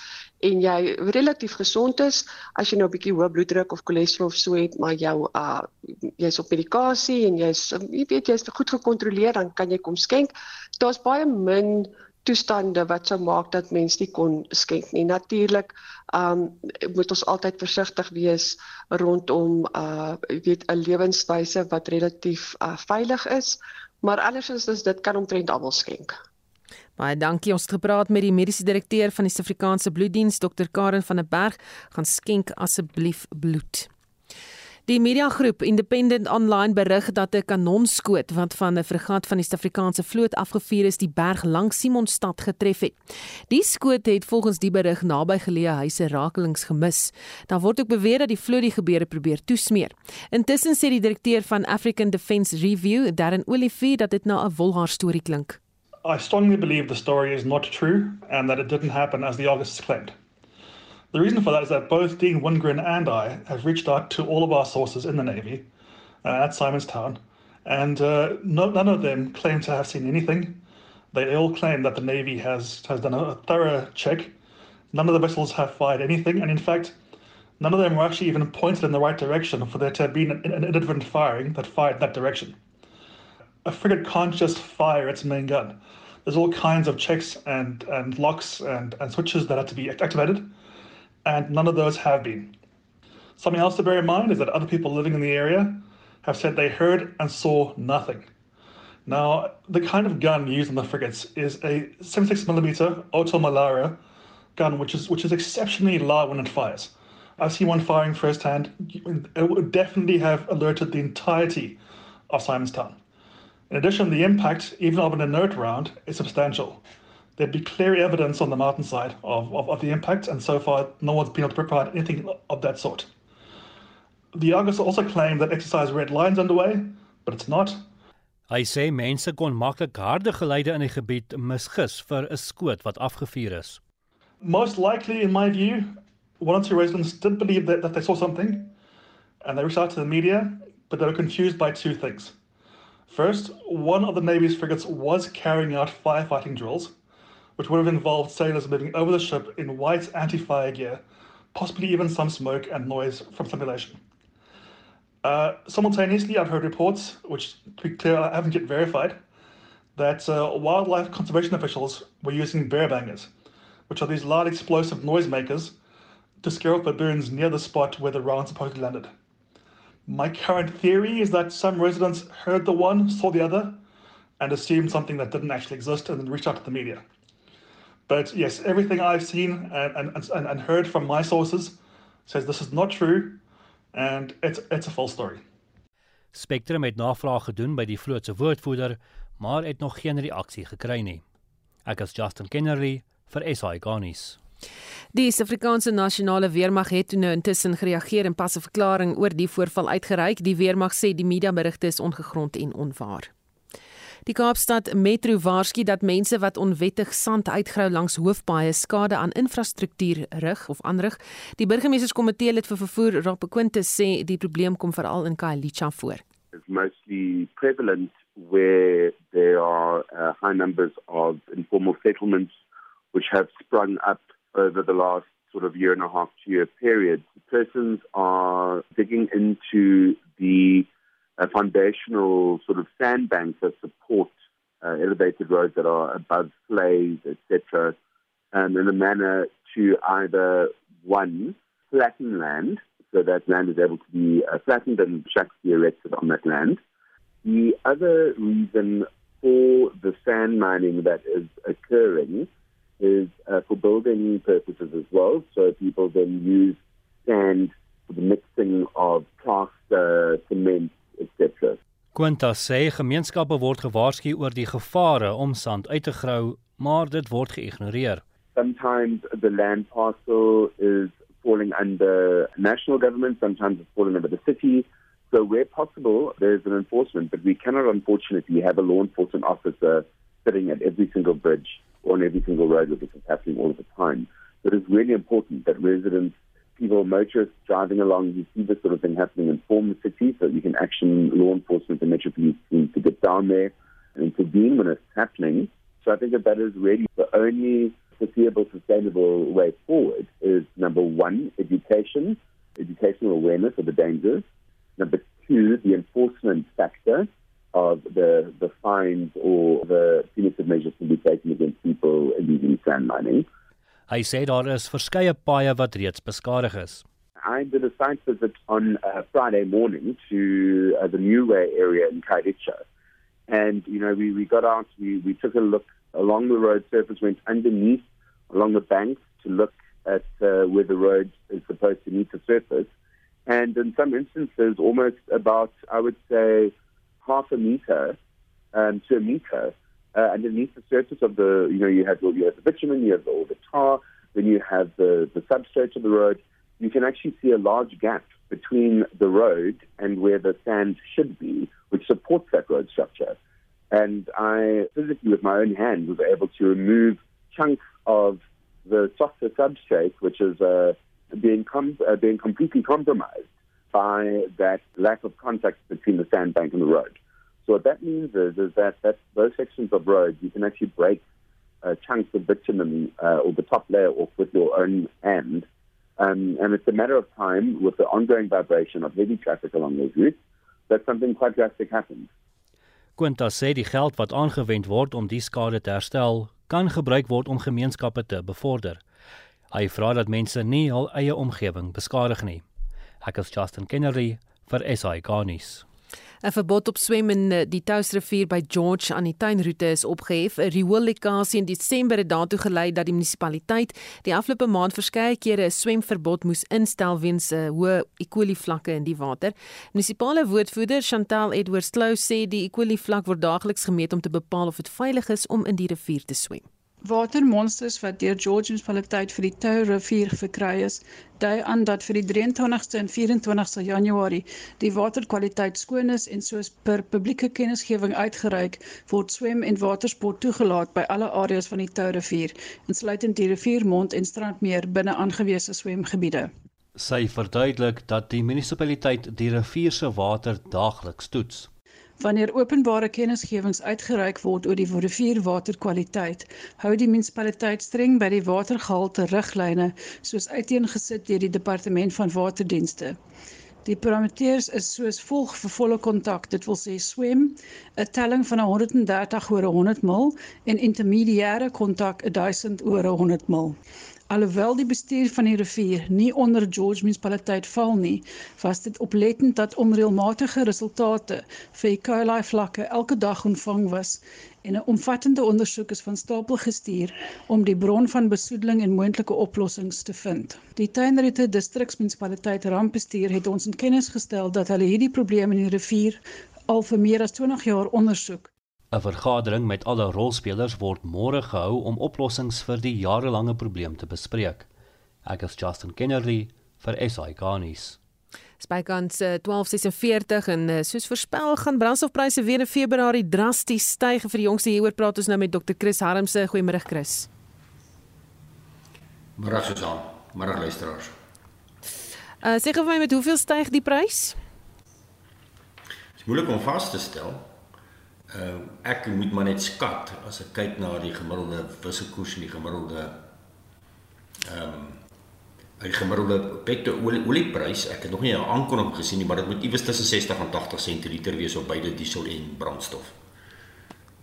en jy relatief gesond is, as jy nou 'n bietjie hoë bloeddruk of cholesterol of so het, maar jou uh jy's op medikasie en jy's jy weet jy's goed gekontroleer, dan kan jy kom skenk. Daar's baie min toestande wat sou maak dat mense nie kon skenk nie. Natuurlik, um moet ons altyd versigtig wees rondom uh weet 'n lewenswyse wat relatief uh veilig is maar andersins is dit kan omtrent almal skenk. Baie dankie. Ons het gepraat met die mediese direkteur van die Suid-Afrikaanse Bloeddiens, Dr. Karen van der Berg, gaan skenk asseblief bloed. Die mediagroep Independent Online berig dat 'n kanonskoot wat van 'n fregat van die Suid-Afrikaanse vloot afgevuur is, die berg langs Simonstad getref het. Die skoot het volgens die berig naby geleë huise rakelings gemis. Daar word ook beweer dat die vloot die gebeure probeer toesmeer. Intussen sê die direkteur van African Defence Review, Darren Olivier, dat dit na 'n wolhaar storie klink. I strongly believe the story is not true and that it didn't happen as the August claimed. The reason for that is that both Dean Wingren and I have reached out to all of our sources in the Navy uh, at Simonstown, and uh, no, none of them claim to have seen anything. They all claim that the Navy has, has done a thorough check. None of the vessels have fired anything, and in fact, none of them were actually even pointed in the right direction for there to have been an, inadvertent firing that fired that direction. A frigate can't just fire its main gun. There's all kinds of checks and, and locks and, and switches that have to be activated and none of those have been. Something else to bear in mind is that other people living in the area have said they heard and saw nothing. Now, the kind of gun used on the frigates is a 76mm Auto Malara gun, which is which is exceptionally loud when it fires. I've seen one firing firsthand. It would definitely have alerted the entirety of Simonstown. In addition, the impact, even of an inert round, is substantial there'd be clear evidence on the mountainside of, of, of the impact, and so far no one's been able to provide anything of that sort. The Argus also claimed that exercise red lines underway, but it's not. Hy sê mense kon maklik harde geluide in die gebied misgis vir 'n skoot wat afgevuur is. Most likely in my view, one or two residents did believe that, that they saw something and they reached out to the media, but they were confused by two things. First, one of the Navy's frigates was carrying out firefighting drills, which would have involved sailors moving over the ship in white anti-fire gear, possibly even some smoke and noise from simulation. Uh, simultaneously, I've heard reports, which to be clear, I haven't yet verified, that uh, wildlife conservation officials were using bear bangers, which are these loud explosive noisemakers, to scare off baboons near the spot where the round supposedly landed. My current theory is that some residents heard the one, saw the other, and assumed something that didn't actually exist and then reached out to the media. But yes, everything I've seen and, and, and, and heard from my sources says this is not true and it's, it's a false story. Spectrum het navraag gedoen by die vloot se woordvoerder, maar het nog geen reaksie gekry nie. Ek is Justin Kennerly vir SI Garnis. Die Suid-Afrikaanse Nasionale Weermag het nou intussen gereageer en pas 'n verklaring oor die voorval uitgereik. Die weermag sê die media berigte is ongegrond en onwaar. Die Kaapstad Metro waarsku dat mense wat onwettig sand uitgrou langs hoofpaaie skade aan infrastruktuur rig of aanrig. Die burgemeesterskomitee lid vir vervoer, Quintus, sê die probleem kom veral in Khayelitsha voor. It's mostly prevalent where there are uh, high numbers of informal settlements which have sprung up over the last sort of year and a half, two year period. Persons are digging into the uh, foundational sort of sandbanks that support uh, elevated roads that are above flays, etc., um, in a manner to either one flatten land so that land is able to be uh, flattened and shacks be erected on that land. The other reason for the sand mining that is occurring is uh, for building purposes as well. So people then use sand for the mixing of plaster, cement, etc. Quinta sê gemeenskappe word gewaarsku oor die gevare om sand uit te grou, maar dit word geïgnoreer. Sometimes the land parcel is falling under national government, sometimes it's falling under the city. So where possible, there's an enforcement, but we cannot unfortunately have a law enforcement officer sitting at every single bridge or on every single road where this is happening all of the time. But it's really important that residents, people, motorists driving along, you see this sort of thing happening, inform the city so you can action law enforcement and metro police teams to get down there and intervene when it's happening. So I think that that is really the only foreseeable, sustainable way forward is number one, education, educational awareness of the dangers. Number two, the enforcement factor of the, the fines or the punitive measures to be taken against people illegally sand mining. Hy sê daar is verskeie paaie wat reeds beskadig is. I did a site visit on uh, Friday morning to uh, the New Way area in Kairicha. And, you know, we, we got out, we, we took a look along the road surface, went underneath along the banks to look at uh, where the road is supposed to meet the surface. And in some instances, almost about, I would say, half a meter um, to a meter uh, underneath the surface of the, you know, you have, you have the bitumen, you have all the tar, then you have the, the substrate of the road. You can actually see a large gap between the road and where the sand should be, which supports that road structure. And I physically, with my own hand, was able to remove chunks of the softer substrate, which is uh, being, com- uh, being completely compromised by that lack of contact between the sandbank and the road. So what that means is, is that, that those sections of road, you can actually break uh, chunks of bitumen uh, or the top layer off with your own hand. Um, and it's a matter of time with the ongoing vibration of heavy traffic along those routes that something quite drastic happens. Quinta sê die geld wat aangewend word om die skade te herstel, kan gebruik word om gemeenskappe te bevorder. Hy vra dat mense nie hul eie omgewing beskadig nie. Ek is Justin Kennedy vir SI Garnis. 'n Verbod op swem in eh, die Touwsrivier by George aan die tuinroete is opgehef. 'n Rioollekkasië in Desember het daartoe gelei dat die munisipaliteit die afgelope maand verskeie kere 'n swemverbod moes instel weens 'n hoë E. coli vlakke in die water. Munisipale woordvoerder Chantal Edwards Clou sê die E. coli vlak word daagliks gemeet om te bepaal of dit veilig is om in die rivier te swem. Watermonsters wat deur George Munisipaliteit vir die Tou rivier verkry is, dui aan dat vir die 23ste en 24ste Januarie die waterkwaliteit skoon is en soos per publieke kennisgewing uitgereik word swem en watersport toegelaat by alle areas van die Tou rivier, insluitend die riviermond en strandmeer binne aangewese swemgebiede. Sy verduidelik dat die munisipaliteit die rivier se water daagliks toets. Wanneer openbare kennisgewings uitgereik word oor die rivierwaterkwaliteit, hou die munisipaliteit streng by die watergehalte riglyne soos uiteengesit deur die departement van waterdienste. Die parameters is soos volg vir volle kontak, dit wil sê swem, 'n telling van 130 oor 100 mil en intermediêre kontak 1000 oor 100 mil. Alhoewel die bestuur van die rivier nie onder George munisipaliteit val nie, was dit oplettend dat onreëlmatige resultate vir E. coli vlakke elke dag ontvang was en 'n omvattende ondersoek is van stapel gestuur om die bron van besoedeling en moontlike oplossings te vind. Die Tuinrite distriksmunisipaliteit rampbestuur het ons in kennis gestel dat hulle hierdie probleem in die rivier al vir meer as 20 jaar ondersoek 'n Vergadering met alle rolspelers word môre gehou om oplossings vir die jarelange probleem te bespreek. Ek is Justin Kennedy vir SI Garnis. Spykans 12:46 en uh, soos voorspel gaan brandstofpryse weer in Februarie drasties styg. Vir die jongste hieroor praat ons nou met Dr. Chris Harmse. Goeiemôre Chris. Môre Susan, môre luisteraars. Uh sê gou vir my met hoeveel styg die prys? Dit is moeilik om vas te stel. Uh ek moet maar net skat as ek kyk na die gemiddelde wisselkoers en die gemiddelde ehm um, die gemiddelde petrol olieprys. Ek het nog nie 'n aankondiging gesien nie, maar dit moet iewers tussen 60 en 80 sent per liter wees op beide diesel en brandstof.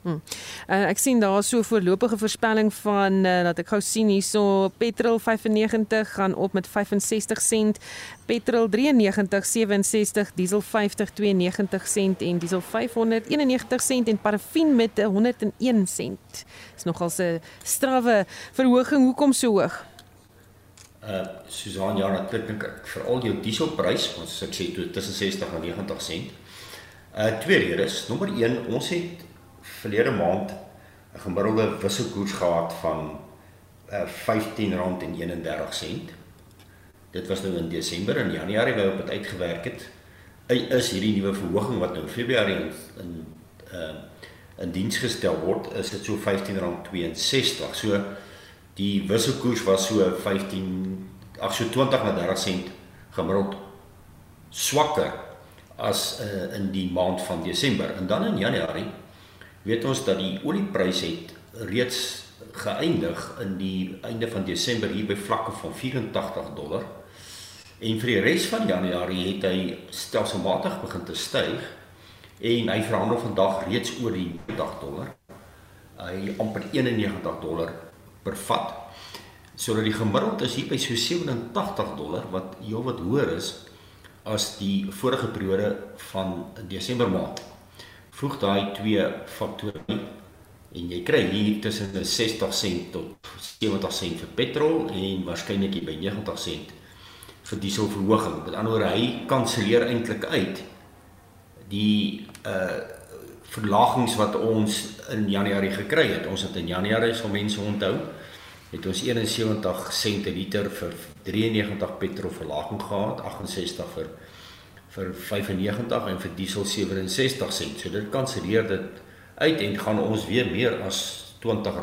Hmm. Uh, ek sien daar so 'n voorlopige voorspelling van uh, dat ek gou sien hierso petrol 95 gaan op met 65 sent, petrol 93 67, diesel 50 92 sent en diesel 591 sent en parafin met 101 sent. Dis nogal 'n strawwe verhoging. Hoekom so hoog? Uh Susan ja, natuurlik veral jou dieselprys, ons ek sê tussen 60 en 90 sent. Uh twee redes. Nommer 1, ons het verlede maand 'n gemiddelde wisselkoers gehad van uh, R15.31. Dit was nou in Desember en Januarie waar op dit uitgewerk het. Is hierdie nuwe verhoging wat nou Februarie in in uh in diens gestel word, is dit so R15.62. So die wisselkoers was so 15 ag so 20 na 30 sent gemiddeld swakker as uh, in die maand van Desember. En dan in Januarie weet ons dat die oliepryse het reeds geëindig in die einde van Desember hier by vlakke van 84 dollar. En vir die res van Januarie het hy stelselmatig begin te styg en hy verhandel vandag reeds oor die 80 dollar. Hy amper 91 dollar per vat. Sodat die gemiddeld is hier by so 87 dollar wat heelwat hoër is as die vorige periode van Desember maand voeg daai twee faktore en jy kry hier tussen 60 sent tot 70 sent vir petrol en waarskynlik by 90 sent vir dieselverhoging. Met ander woorde, hy kanselleer eintlik uit die uh verlagings wat ons in Januarie gekry het. Ons het in Januarie sal mense onthou, het ons 71 sent per liter vir 93 petrol verlaging gehad, 68 vir vir 95 en vir diesel 67 sent. So dit kanselleer dit uit en gaan ons weer meer as R20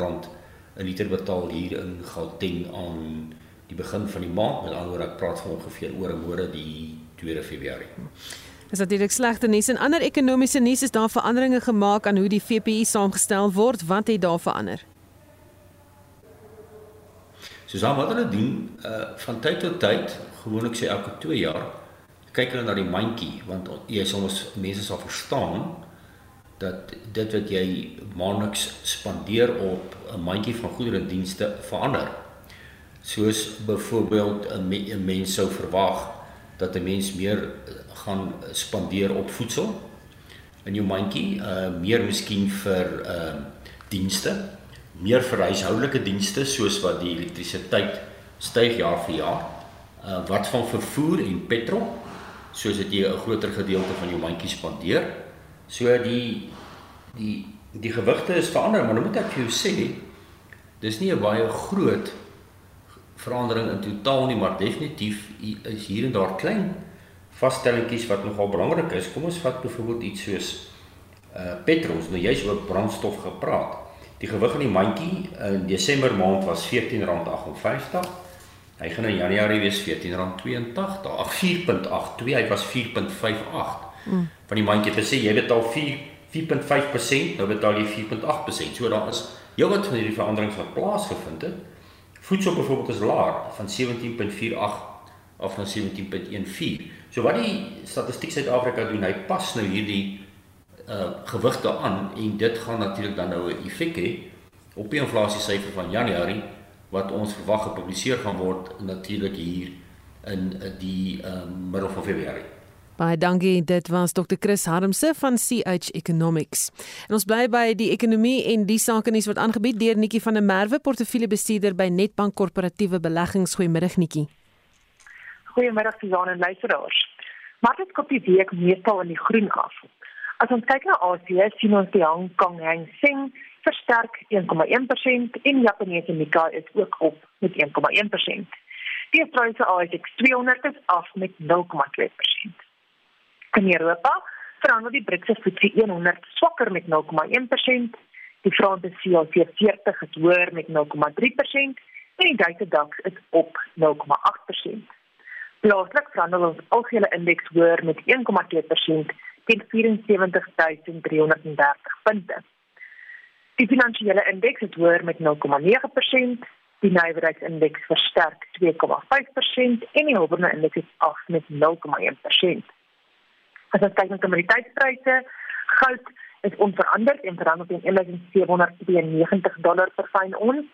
'n liter betaal hier in Gauteng aan die begin van die maand. Met ander woorde, ek praat van ongeveer oor môre die 2 Februarie. Is direk slegte nuus en ander ekonomiese nuus is daar veranderinge gemaak aan hoe die VPI saamgestel word? Wat het daar verander? Soos wat hulle doen, uh van tyd tot tyd, gewoonlik sê elke 2 jaar, kyk hulle na die mandjie want jy soms mense sal verstaan dat dit wat jy maandeliks spandeer op 'n mandjie van goedere en dienste verander. Soos byvoorbeeld 'n me, mens sou verwag dat 'n mens meer gaan spandeer op voedsel in jou mandjie, uh meer miskien vir uh dienste, meer vir huishoudelike dienste soos wat die elektrisiteit styg jaar vir jaar. Uh wat van vervoer en petrol soos dit jy 'n groter gedeelte van jou mandjie spandeer. So die die die gewigte is verander, maar nou moet ek vir jou sê dis nie 'n baie groot verandering in totaal nie, maar definitief is hier en daar klein vaststellingkies wat nogal belangrik is. Kom ons vat byvoorbeeld iets soos uh petrol, nou jy's oor brandstof gepraat. Die gewig in die mandjie in Desember maand was R14.58 Hy gaan in Januarie wees R14.82. Ag 4.82, hy was 4.58. Mm. Van die mandjie het gesê jy betaal 4 4.5%, nou betaal jy 4.8%. So daar is heelwat van hierdie veranderings wat plaasgevind het. Voedsel byvoorbeeld is laer van 17.48 af na 17.14. So wat die Statistiek Suid-Afrika doen, hy pas nou hierdie uh gewigte aan en dit gaan natuurlik dan nou 'n effek hê op die inflasie syfer van Januarie wat ons verwag gepubliseer gaan word natuurlik hier in die um, middel van Februarie. Baie dankie. Dit was Dr. Chris Harmse van CH Economics. En ons bly by die ekonomie en die sake nuus wat aangebied deur Nikki van der Merwe, portefeuljebestuurder by Netbank Korporatiewe Beleggings. Goeiemiddag Nikki. Goeiemiddag Susan en luisteraars. Markte koop die week meestal in die groen af. As ons kyk na Asië, sien ons die Hong Kong Hang Seng versterk 1,1% en Japaneese Nikkei is ook op met 1,1%. Die Australiese ASX 200 is af met 0,2%. In Europa verhandel die Britse FTSE 100 swakker met 0,1%. Die Franse CAC 40 is hoër met 0,3% en die Duitse DAX is op 0,8%. Plaaslik verhandel ons algehele indeks hoër met 1,2% teen 74330 punte. Die finansiële indeks het hoër met 0,9%, die nywerheidsindeks versterk 2,5% en die hulpbronne indeks het af met 0,1%. As ons kyk na kommoditeitspryse, goud is onveranderd en verhandel teen 1792 dollar per fyn ons.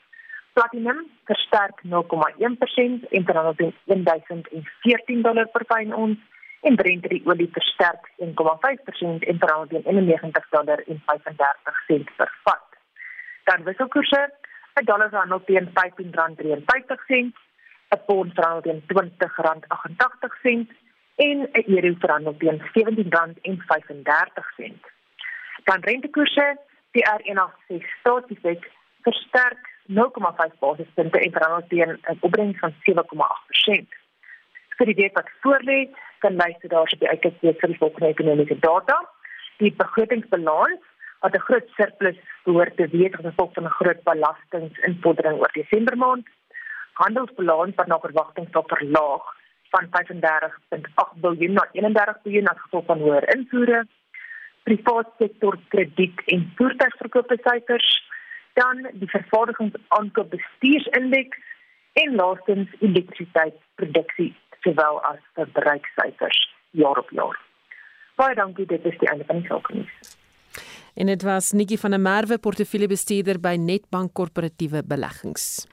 Platinum versterk 0,1% en verhandel teen 1014 dollar per fyn ons en Brent die olie versterk 1,5% en verhandel teen 91 dollar en 35 sent per vat. Dan wisselkoerse, 'n dollar verhandel teen R15.53, 'n pond verhandel teen R20.88 en 'n euro verhandel teen R17.35. Dan rentekoerse, die R186 staatsefek versterk 0,5 basispunte en verhandel teen 'n opbrengs van 7,8%. Vir die week wat voorlê, kan luister daar op die uitkyk vir die volgende ekonomiese data. Die begrotingsbalans wat 'n groot surplus behoort te wees as gevolg van 'n groot belastinginvordering oor Desember maand. Handelsbalans wat na verwagting sal verlaag van 35.8 biljoen na 31 biljoen as gevolg van hoër invoere. Privaat sektor krediet en voertuigverkope syfers, dan die vervaardigingsaankoop bestuursindeks en laastens elektrisiteitsproduksie sowel as verbruiksyfers jaar op jaar. Baie dankie, dit is die einde van die sake. En dit was Nikki van der Merwe, portefeuljebestuurder by Netbank Korporatiewe Beleggings.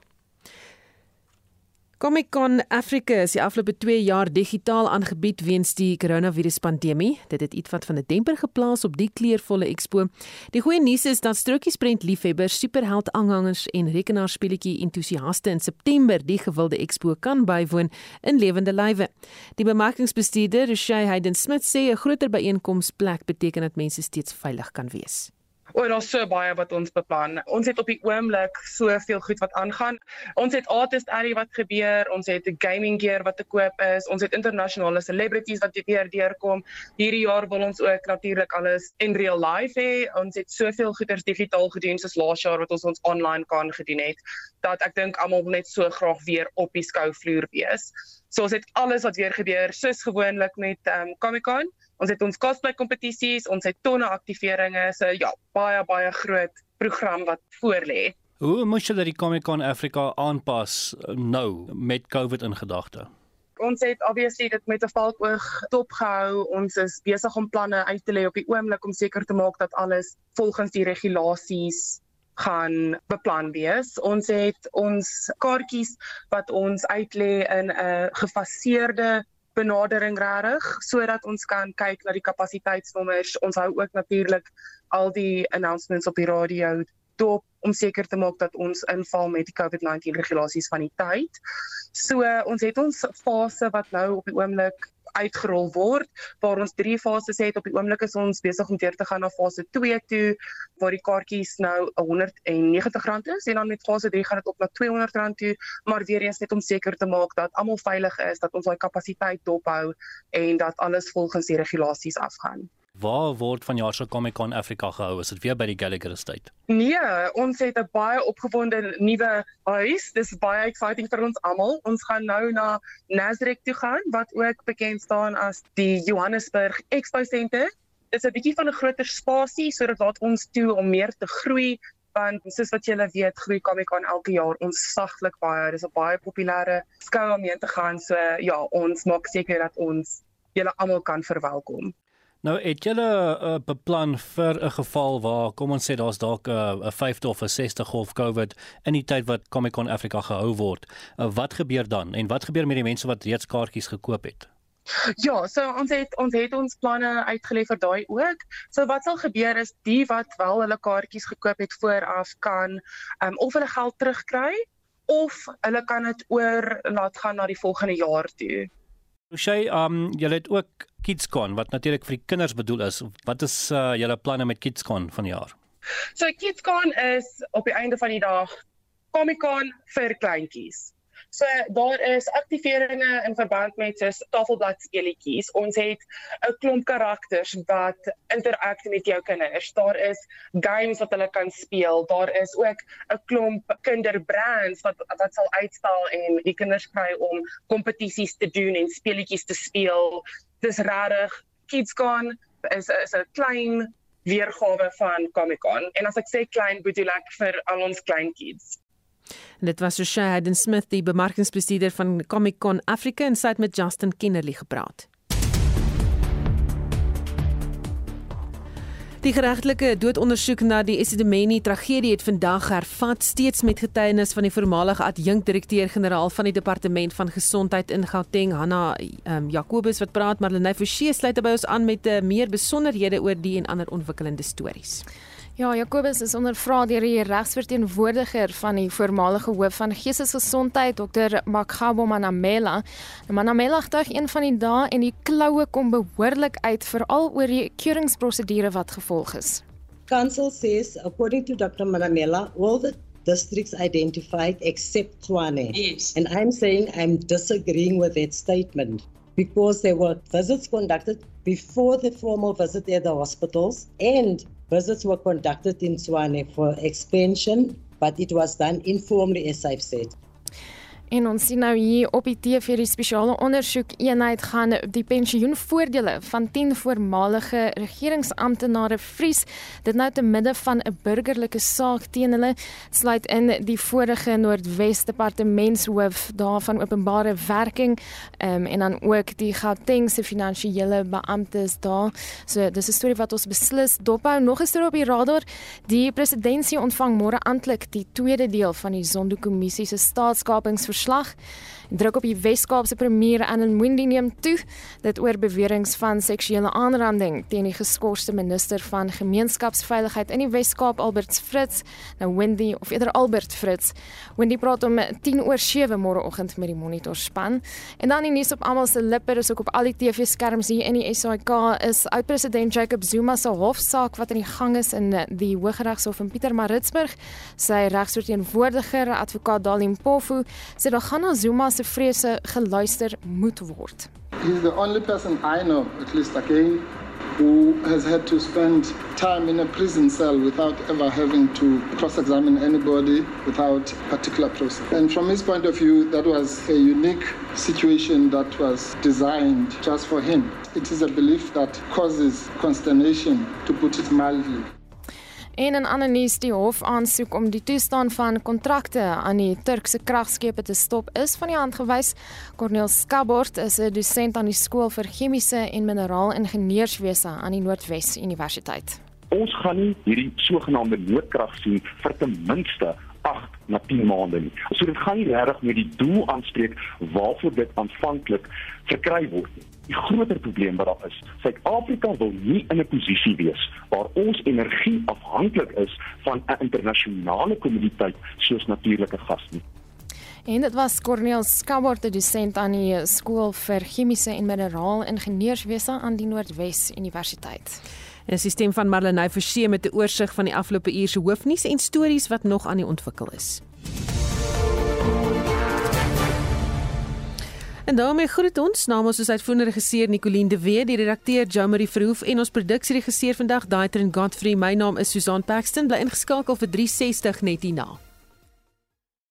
Comic Con Africa is die afgelope 2 jaar digitaal aangebied weens die koronaviruspandemie. Dit het ietwat van 'n demper geplaas op die kleurvolle expo. Die goeie nuus is dat strokiesprent liefhebbers, superheld aanhangers en rekenaarspeletjie entoesiaste in September die gewilde expo kan bywoon in lewende lywe. Die bemarkingsbestuurder, Rushay Hayden Smith sê 'n groter byeenkomsplek beteken dat mense steeds veilig kan wees. O, daar's so baie wat ons beplan. Ons het op die oomblik soveel goed wat aangaan. Ons het artist alley wat gebeur, ons het gaming gear wat te koop is, ons het internasionale celebrities wat weer deurkom. Hierdie jaar wil ons ook natuurlik alles in real life hê. Ons het soveel goeders digitaal gedoen soos laas jaar wat ons ons online kan gedoen het dat ek dink almal net so graag weer op die skouvloer wees. So ons het alles wat weer gebeur soos gewoonlik met um, Comic-Con. Ons het ons cosplay kompetisies, ons het tonne aktiveringe, so ja, baie baie groot program wat voorlê. Hoe moet julle die Comic-Con Afrika aanpas nou met COVID in gedagte? Ons het obviously dit met 'n valkoog dopgehou. Ons is besig om planne uit te lê op die oomblik om seker te maak dat alles volgens die regulasies gaan beplan wees. Ons het ons kaartjies wat ons uitlê in 'n gefaseerde benadering regtig sodat ons kan kyk na die kapasiteitsnommers. Ons hou ook natuurlik al die announcements op die radio dop om seker te maak dat ons inval met die COVID-19 regulasies van die tyd. So ons het ons fase wat nou op die oomblik uitgerol word waar ons drie fases het. Op die oomblik is ons besig om weer te gaan na fase 2 toe waar die kaartjies nou R190 is. En dan met fase 3 gaan dit op na R200 toe. Maar weer eens net om seker te maak dat almal veilig is dat ons daai kapasiteit dophou en dat alles volgens die regulasies afgaan Waar word van jaar se Comic Con Afrika gehou? Is dit weer by die Gallagher Estate? Nee, ons het 'n baie opgewonde nuwe huis. Dis baie exciting vir ons almal. Ons gaan nou na Nasrek toe gaan wat ook bekend staan as die Johannesburg Expo Center. Dit is 'n bietjie van 'n groter spasie sodat laat ons toe om meer te groei want soos wat julle weet, groei Comic Con elke jaar ons saglik baie. Dis 'n baie populêre skou om heen te gaan. So ja, ons maak seker dat ons julle almal kan verwelkom. Nou het julle 'n uh, beplan vir 'n geval waar kom ons sê daar's dalk 'n uh, 'n 50 of 'n 60 golf COVID in die tyd wat Comic Con Afrika gehou word. Uh, wat gebeur dan en wat gebeur met die mense wat reeds kaartjies gekoop het? Ja, so ons het ons het ons planne uitgelê vir daai ook. So wat sal gebeur is die wat wel hulle kaartjies gekoop het vooraf kan um, of hulle geld terugkry of hulle kan dit oor laat gaan na die volgende jaar toe. Sy um julle het ook KidsCon wat natuurlik vir die kinders bedoel is. Wat is uh, julle planne met KidsCon vanjaar? So KidsCon is op die einde van die dag Comic-Con vir kleintjies. So daar is aktiveringe in verband met soos tafelbladspeletjies. Ons het 'n klomp karakters wat interak met jou kinders. Daar is games wat hulle kan speel. Daar is ook 'n klomp kinderbrands wat wat sal uitstal en die kinders kry om kompetisies te doen en speletjies te speel. Dis regtig KidsCon is is 'n klein weergawe van Comic-Con. En as ek sê klein, bedoel ek vir al ons klein kids. En dit was Shahden Smith, die bemarkingsbestuurder van Comic-Con Africa en sy het met Justin Kennerly gepraat. Die geregtelike doodondersoek na die Esidimeni tragedie het vandag hervat steeds met getuienis van die voormalige adjunkdirekteur-generaal van die departement van gesondheid in Gauteng, Hanna um, Jacobus wat praat, Marlene Forsie sluit by ons aan met uh, meer besonderhede oor die en ander ontwikkelende stories. Ja, Jacobus is ondervra deur die regsverteenwoordiger van die voormalige hoof van geestesgesondheid, Dr. Makgabo Manamela. Manamela het een van die dae en die kloue kom behoorlik uit veral oor die keuringsprosedure wat gevolg is. Council says according to Dr. Manamela, all the districts identified except Tshwane. Yes. And I'm saying I'm disagreeing with that statement because there were visits conducted before the formal visit at the hospitals and Visits were conducted in Swane for expansion, but it was done informally, as I've said. En ons sien nou hier op die TV die spesiale ondersoek eenheid gaan die pensioenvoordele van 10 voormalige regeringsamptenare vries. Dit nou te midde van 'n burgerlike saak teen hulle sluit in die vorige Noordwes departementshoof daarvan openbare werking um, en dan ook die Gautengse finansiële beamptes daar. So dis 'n storie wat ons beslis dophou. Nog 'n storie op die radar. Die presidentsie ontvang môre amptelik die tweede deel van die Zondo-kommissie se staatskapings verslag. Druk op die Wes-Kaapse premier Alan Windey neem toe dit oor beweringe van seksuele aanranding teen die geskorste minister van gemeenskapsveiligheid in die Wes-Kaap Albert Fritz. Nou Windey of eerder Albert Fritz. Windey praat om 10 oor 7 môreoggend met die monitor span. En dan die nuus op almal se lippe is ook op al die TV-skerms hier in die SAK is oud-president Jacob Zuma se hofsaak wat in die gang is in die Hooggeregshof in Pietermaritzburg. Sy regsverteenwoordiger, advokaat Dalim Pofu, sê dat gaan na Zuma se vrese geluister moet word. He's the only person I know, at least again, who has had to spend time in a prison cell without ever having to cross-examine anybody without particular process. And from his point of view, that was a unique situation that was designed just for him. It is a belief that causes consternation, to put it mildly. En in ander nuus, die hof aansoek om die toestand van kontrakte aan die Turkse kragskepe te stop is van die hand gewys. Cornel Skabort is 'n dosent aan die skool vir chemiese en mineraalingenieurswese aan die Noordwes Universiteit. Ons gaan nie hierdie sogenaamde noodkrag sien vir ten minste 8 na 10 maande nie. So dit gaan nie regtig met die doel aanspreek waarvoor dit aanvanklik verkry word nie. Die groter probleem wat daar is, Suid-Afrika wil nie in 'n posisie wees waar ons energie afhanklik is van 'n internasionale kommoditeit soos natuurlike gas nie. En dit was Corneel Skabort, die dosent aan die skool vir chemiese en mineraalingenieurswese aan die Noordwes Universiteit. 'n Sisteem van Marlenae Forsie met 'n oorsig van die afgelope uur se hoofnuus en stories wat nog aan die ontwikkel is. En daarmee groet ons namens ons uitvoerende regisseur Nicoline de Wet, die redakteur Jamie Verhoef en ons produksieregisseur vandag Daitrin Godfrey. My naam is Susan Paxton. Bly ingeskakel vir 360 net hierna.